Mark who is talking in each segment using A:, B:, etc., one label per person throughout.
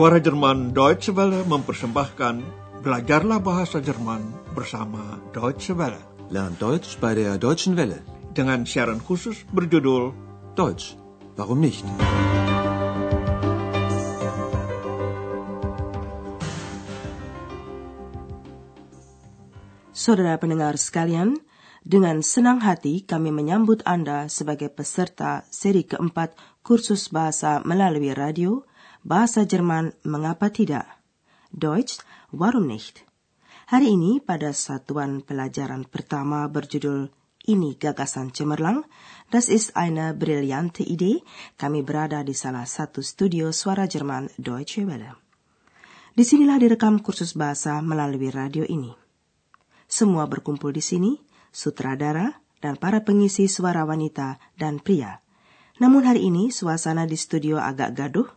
A: Suara Jerman Deutsche Welle mempersembahkan Belajarlah Bahasa Jerman bersama Deutsche Welle.
B: Lernt Deutsch bei der Deutschen Welle.
A: Dengan siaran khusus berjudul
B: Deutsch, warum nicht?
C: Saudara pendengar sekalian, dengan senang hati kami menyambut Anda sebagai peserta seri keempat kursus bahasa melalui radio, bahasa Jerman mengapa tidak? Deutsch, warum nicht? Hari ini pada satuan pelajaran pertama berjudul Ini Gagasan Cemerlang, das ist eine brillante Idee, kami berada di salah satu studio suara Jerman Deutsche Welle. Di sinilah direkam kursus bahasa melalui radio ini. Semua berkumpul di sini, sutradara, dan para pengisi suara wanita dan pria. Namun hari ini suasana di studio agak gaduh.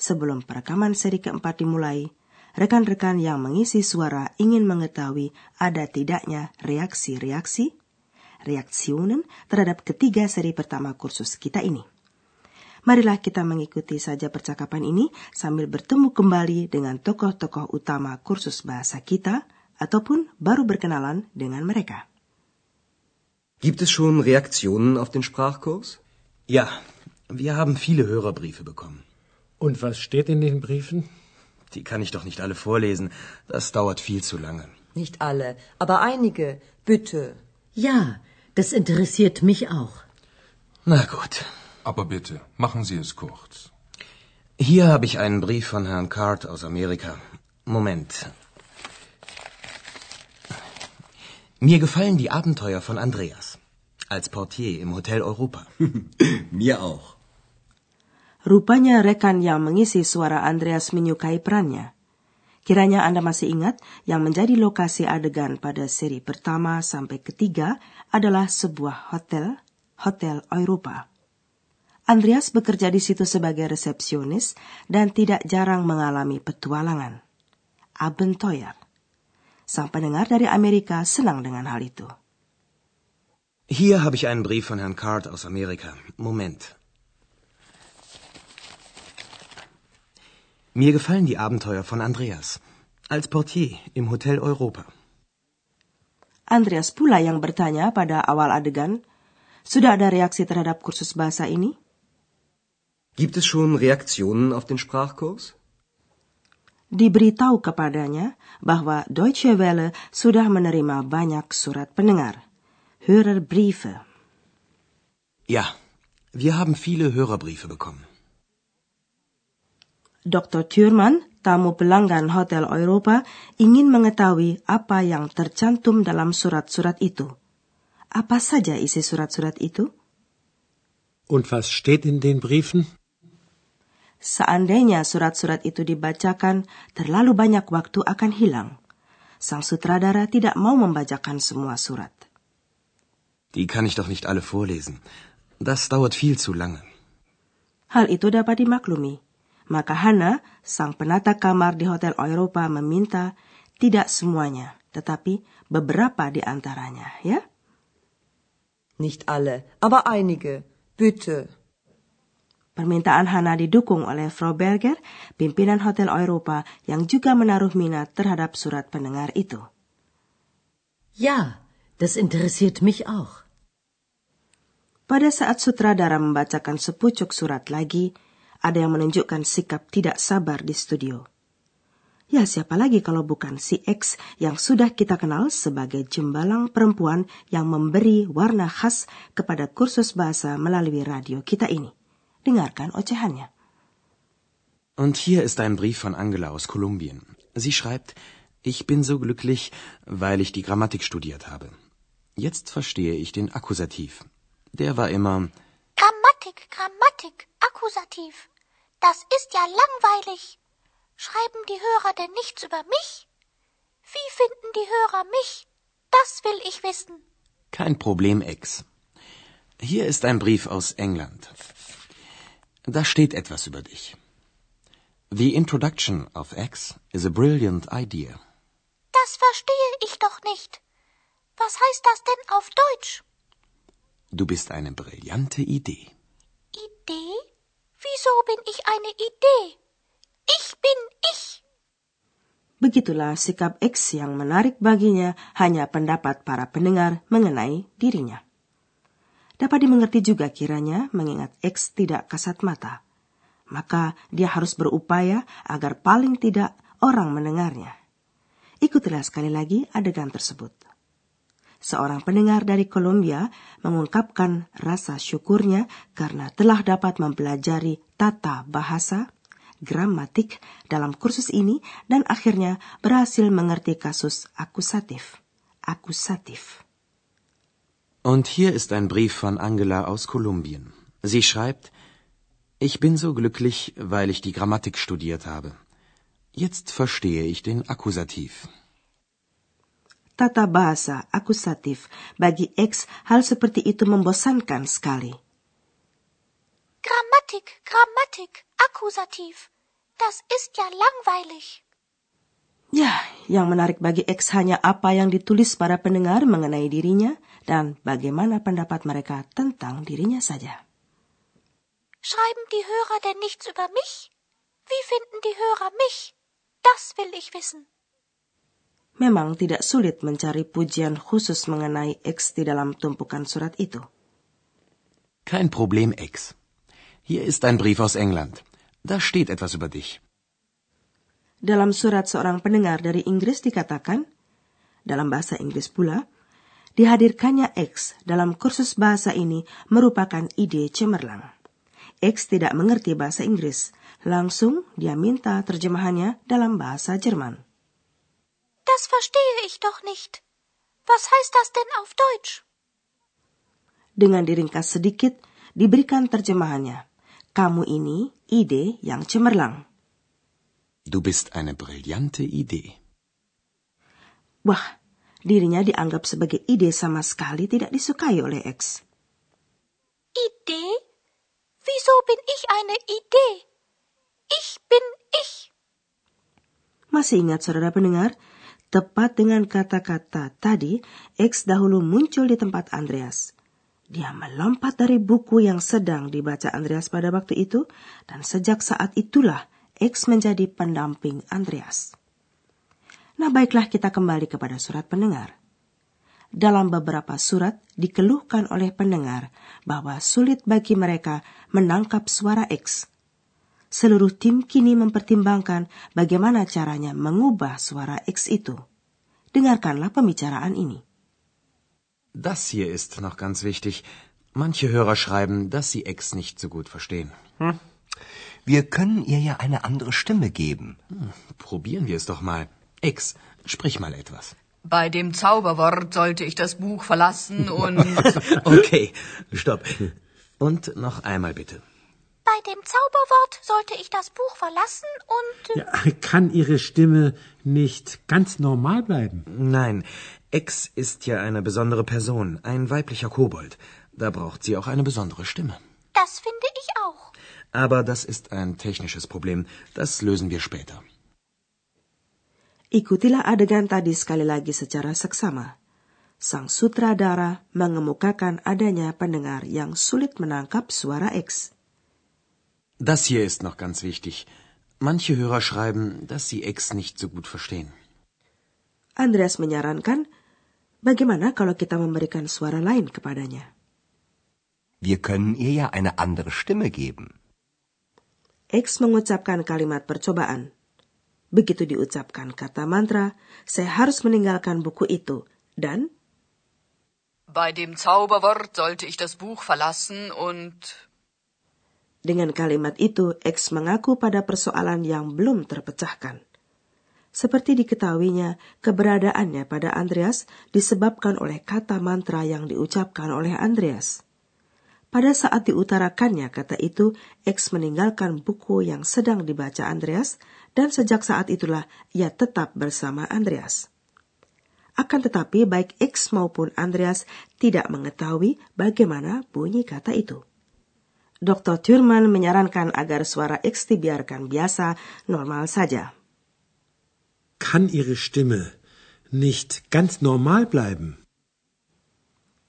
C: Sebelum perekaman seri keempat dimulai, rekan-rekan yang mengisi suara ingin mengetahui ada tidaknya reaksi-reaksi, reaksionen terhadap ketiga seri pertama kursus kita ini. Marilah kita mengikuti saja percakapan ini sambil bertemu kembali dengan tokoh-tokoh utama kursus bahasa kita ataupun baru berkenalan dengan mereka.
B: Gibt es schon Reaktionen auf den Sprachkurs?
D: Ja, wir haben viele Hörerbriefe bekommen.
E: Und was steht in den Briefen?
D: Die kann ich doch nicht alle vorlesen. Das dauert viel zu lange.
F: Nicht alle, aber einige. Bitte.
G: Ja, das interessiert mich auch.
D: Na gut.
H: Aber bitte, machen Sie es kurz.
D: Hier habe ich einen Brief von Herrn Card aus Amerika. Moment. Mir gefallen die Abenteuer von Andreas. Als Portier im Hotel Europa.
B: Mir auch.
C: Rupanya rekan yang mengisi suara Andreas menyukai perannya. Kiranya Anda masih ingat yang menjadi lokasi adegan pada seri pertama sampai ketiga adalah sebuah hotel, Hotel Europa. Andreas bekerja di situ sebagai resepsionis dan tidak jarang mengalami petualangan. Abenteuer. Sang pendengar dari Amerika senang dengan hal itu.
D: Hier habe ich einen Brief von Herrn Card aus Amerika. Moment. Mir gefallen die Abenteuer von Andreas. Als Portier im Hotel Europa.
C: Andreas pula yang bertanya pada awal adegan, sudah ada reaksi terhadap kursus bahasa ini?
B: Gibt es schon Reaktionen auf den Sprachkurs?
C: Diberitahu kepadanya bahwa Deutsche Welle sudah menerima banyak surat pendengar. Hörerbriefe.
D: Ja, wir haben viele Hörerbriefe bekommen.
C: Dr. Thurman, tamu pelanggan Hotel Europa, ingin mengetahui apa yang tercantum dalam surat-surat itu. Apa saja isi surat-surat itu?
E: Und was steht in den Briefen?
C: Seandainya surat-surat itu dibacakan, terlalu banyak waktu akan hilang. Sang sutradara tidak mau membacakan semua surat.
D: Die kann ich doch nicht alle vorlesen. Das dauert viel zu lange.
C: Hal itu dapat dimaklumi. Maka Hana, sang penata kamar di Hotel Europa meminta tidak semuanya, tetapi beberapa di antaranya, ya?
F: Nicht alle, aber einige. Bitte.
C: Permintaan Hana didukung oleh Frau Berger, pimpinan Hotel Europa yang juga menaruh minat terhadap surat pendengar itu.
G: Ja, das interessiert mich auch.
C: Pada saat sutradara membacakan sepucuk surat lagi, ada yang menunjukkan sikap tidak sabar di studio. Ya, siapa lagi kalau bukan si X yang sudah kita kenal sebagai jembalang perempuan yang memberi warna khas kepada kursus bahasa melalui radio kita ini. Dengarkan ocehannya.
D: Und hier ist ein Brief von Angela aus Kolumbien. Sie schreibt, ich bin so glücklich, weil ich die Grammatik studiert habe. Jetzt verstehe ich den Akkusativ. Der war immer
I: Grammatik, Grammatik, Akkusativ. Das ist ja langweilig. Schreiben die Hörer denn nichts über mich? Wie finden die Hörer mich? Das will ich wissen.
D: kein Problem, Ex. Hier ist ein Brief aus England. Da steht etwas über dich. The introduction of X is a brilliant idea.
I: Das verstehe ich doch nicht. Was heißt das denn auf Deutsch?
D: Du bist eine brillante Idee.
I: Idee? Wieso bin ich eine Idee? Ich bin ich.
C: Begitulah sikap X yang menarik baginya hanya pendapat para pendengar mengenai dirinya. Dapat dimengerti juga kiranya mengingat X tidak kasat mata. Maka dia harus berupaya agar paling tidak orang mendengarnya. Ikutilah sekali lagi adegan tersebut. Seorang pendengar dari Kolombia mengungkapkan rasa syukurnya karena telah dapat mempelajari tata bahasa, gramatik dalam kursus ini dan akhirnya berhasil mengerti kasus akusatif. Akusatif.
D: Und hier ist ein Brief von Angela aus Kolumbien. Sie schreibt, ich bin so glücklich, weil ich die Grammatik studiert habe. Jetzt verstehe ich den Akkusativ.
C: Tata bahasa akusatif bagi X hal seperti itu membosankan sekali.
I: Grammatik, Grammatik, Akkusativ. Das ist ja langweilig.
C: Ya, yang menarik bagi X hanya apa yang ditulis para pendengar mengenai dirinya dan bagaimana pendapat mereka tentang dirinya saja.
I: Schreiben die Hörer denn nichts über mich? Wie finden die Hörer mich? Das will ich wissen.
C: Memang tidak sulit mencari pujian khusus mengenai X di dalam tumpukan surat itu.
D: Kein Problem, X. Hier ist ein Brief aus England. Da steht etwas über dich.
C: Dalam surat seorang pendengar dari Inggris dikatakan, dalam bahasa Inggris pula, Dihadirkannya X dalam kursus bahasa ini merupakan ide cemerlang. X tidak mengerti bahasa Inggris. Langsung dia minta terjemahannya dalam bahasa Jerman.
I: Das verstehe ich doch nicht. Was heißt das denn auf Deutsch?
C: Dengan diringkas sedikit, diberikan terjemahannya. Kamu ini ide yang cemerlang.
D: Du bist eine brillante Idee.
C: Wah, dirinya dianggap sebagai ide sama sekali tidak disukai oleh X.
I: Ide? Wieso bin ich eine Idee? Ich bin ich.
C: Masih ingat saudara pendengar? Tepat dengan kata-kata tadi, X dahulu muncul di tempat Andreas. Dia melompat dari buku yang sedang dibaca Andreas pada waktu itu, dan sejak saat itulah X menjadi pendamping Andreas. Nah, baiklah kita kembali kepada surat pendengar. Dalam beberapa surat dikeluhkan oleh pendengar bahwa sulit bagi mereka menangkap suara X. Seluruh tim kini mempertimbangkan bagaimana caranya mengubah suara X itu. Dengarkanlah pembicaraan ini.
D: Das hier ist noch ganz wichtig. Manche Hörer schreiben, dass sie X nicht so gut verstehen.
B: Hm. Wir können ihr ja eine andere Stimme geben.
D: Hm, probieren wir es doch mal. X, sprich mal etwas.
J: Bei dem Zauberwort sollte ich das Buch verlassen und.
D: okay, stopp. Und noch einmal bitte.
I: Bei dem Zauberwort sollte ich das Buch verlassen und.
E: Ja, kann Ihre Stimme nicht ganz normal bleiben?
D: Nein, X ist ja eine besondere Person, ein weiblicher Kobold. Da braucht sie auch eine besondere Stimme.
I: Das finde ich auch.
D: Aber das ist ein technisches Problem. Das lösen wir später.
C: Ikutilah adegan tadi sekali lagi secara seksama. Sang sutradara mengemukakan adanya pendengar yang sulit menangkap suara X.
D: Das hier ist noch ganz wichtig. Manche Hörer schreiben, dass sie X nicht so gut verstehen.
C: Andreas menyarankan, bagaimana kalau kita memberikan suara lain kepadanya?
B: Wir können ihr ja eine andere Stimme geben.
C: X mengucapkan kalimat percobaan. Begitu diucapkan kata mantra, saya harus meninggalkan buku itu dan
J: Bei dem Zauberwort sollte ich das Buch verlassen und
C: Dengan kalimat itu, X mengaku pada persoalan yang belum terpecahkan. Seperti diketahuinya, keberadaannya pada Andreas disebabkan oleh kata mantra yang diucapkan oleh Andreas. Pada saat diutarakannya kata itu, X meninggalkan buku yang sedang dibaca Andreas dan sejak saat itulah ia tetap bersama Andreas. Akan tetapi baik X maupun Andreas tidak mengetahui bagaimana bunyi kata itu. Dr. Thurman menyarankan agar suara X dibiarkan biasa, normal saja.
E: Kann Ihre Stimme nicht ganz normal bleiben?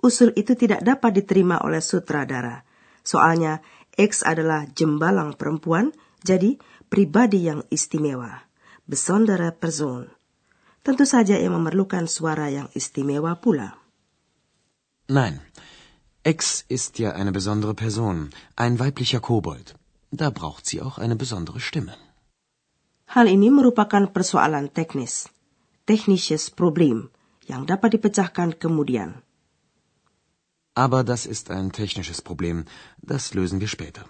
C: Usul itu tidak dapat diterima oleh sutradara. Soalnya X adalah jembalang perempuan, Jadi, pribadi yang istimewa, besondere Person. Tentu saja ia memerlukan suara yang istimewa pula.
D: Nein. Ex ist ja eine besondere Person, ein weiblicher Kobold. Da braucht sie auch eine besondere Stimme.
C: Hal ini merupakan persoalan teknis, technisches Problem, yang dapat dipecahkan kemudian.
D: Aber das ist ein technisches Problem. Das lösen wir später.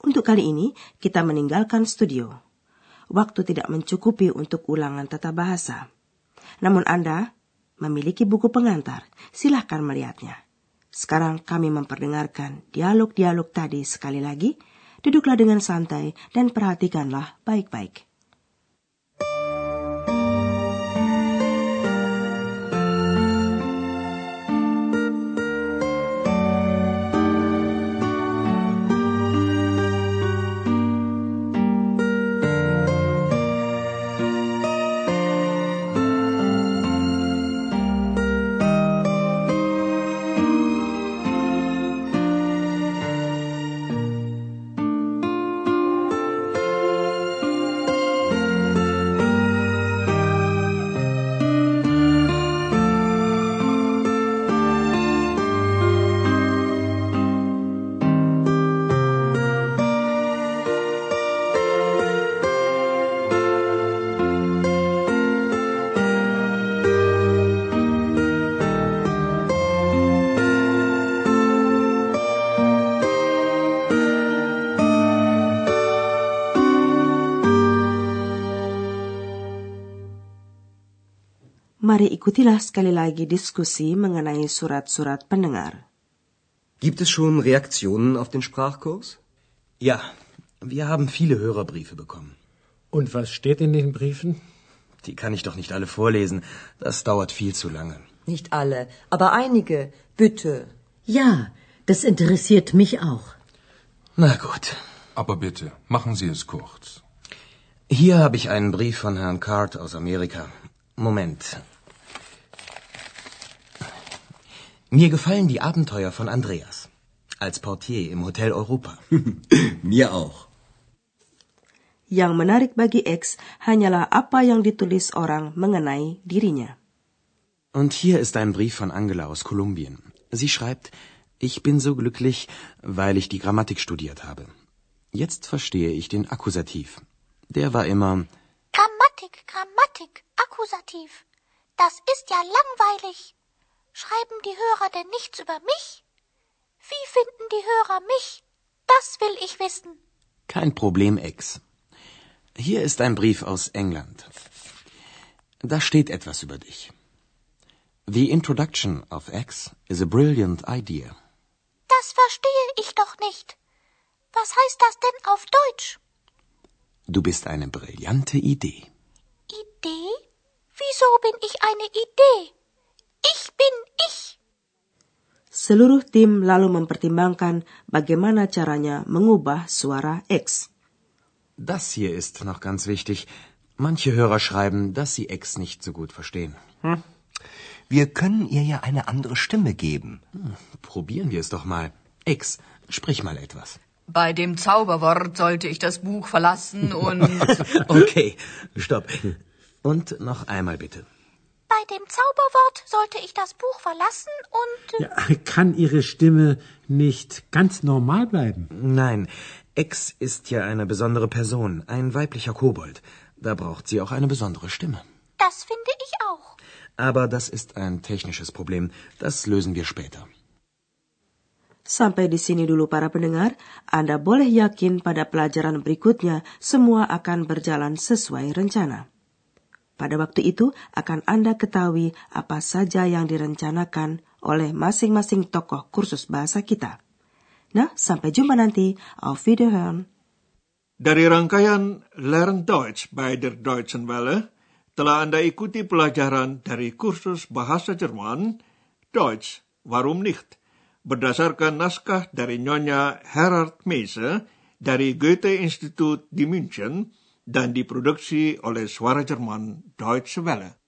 C: Untuk kali ini, kita meninggalkan studio. Waktu tidak mencukupi untuk ulangan tata bahasa. Namun Anda memiliki buku pengantar. Silahkan melihatnya. Sekarang kami memperdengarkan dialog-dialog tadi sekali lagi. Duduklah dengan santai dan perhatikanlah baik-baik. Mari ikutilah sekali lagi diskusi mengenai surat-surat pendengar.
B: Gibt es schon Reaktionen auf den Sprachkurs?
D: Ja, wir haben viele Hörerbriefe bekommen.
E: Und was steht in den Briefen?
D: Die kann ich doch nicht alle vorlesen. Das dauert viel zu lange.
F: Nicht alle, aber einige. Bitte.
G: Ja, das interessiert mich auch.
D: Na gut.
H: Aber bitte, machen Sie es kurz.
D: Hier habe ich einen Brief von Herrn Card aus Amerika. Moment. Mir gefallen die Abenteuer von Andreas. Als Portier im Hotel Europa.
B: Mir auch.
C: Yang menarik bagi X hanyalah apa yang ditulis orang mengenai dirinya.
D: Und hier ist ein Brief von Angela aus Kolumbien. Sie schreibt, ich bin so glücklich, weil ich die Grammatik studiert habe. Jetzt verstehe ich den Akkusativ. Der war immer
I: Grammatik, Grammatik, Akkusativ. Das ist ja langweilig. Schreiben die Hörer denn nichts über mich? Wie finden die Hörer mich? Das will ich wissen.
D: kein Problem, Ex. Hier ist ein Brief aus England. Da steht etwas über dich. The introduction of X is a brilliant idea.
I: Das verstehe ich doch nicht. Was heißt das denn auf Deutsch?
D: Du bist eine brillante Idee.
I: Idee? Wieso bin ich eine Idee? Ich bin ich.
C: Seluruh tim lalu mempertimbangkan bagaimana caranya mengubah suara X.
D: Das hier ist noch ganz wichtig. Manche Hörer schreiben, dass sie X nicht so gut verstehen.
B: Wir können ihr ja eine andere Stimme geben.
D: Probieren wir es doch mal. X, sprich mal etwas.
J: Bei dem Zauberwort sollte ich das Buch verlassen und.
D: Okay, stopp. Und noch einmal bitte.
I: Bei dem Zauberwort sollte ich das Buch verlassen und
E: Ja, kann Ihre Stimme nicht ganz normal bleiben?
D: Nein, X ist ja eine besondere Person, ein weiblicher Kobold. Da braucht sie auch eine besondere Stimme.
I: das finde ich auch.
D: Aber das ist ein technisches Problem. Das lösen wir später.
C: Sampai di sini dulu para pendengar, Anda boleh yakin pada pelajaran berikutnya semua akan berjalan sesuai rencana. Pada waktu itu akan Anda ketahui apa saja yang direncanakan oleh masing-masing tokoh kursus bahasa kita. Nah, sampai jumpa nanti. Auf Wiederhören.
A: Dari rangkaian Learn Deutsch bei der Deutschen Welle, telah Anda ikuti pelajaran dari kursus bahasa Jerman, Deutsch, warum nicht, berdasarkan naskah dari Nyonya Herard Meise dari Goethe Institut di München dan diproduksi oleh Suara Jerman Deutsche Welle.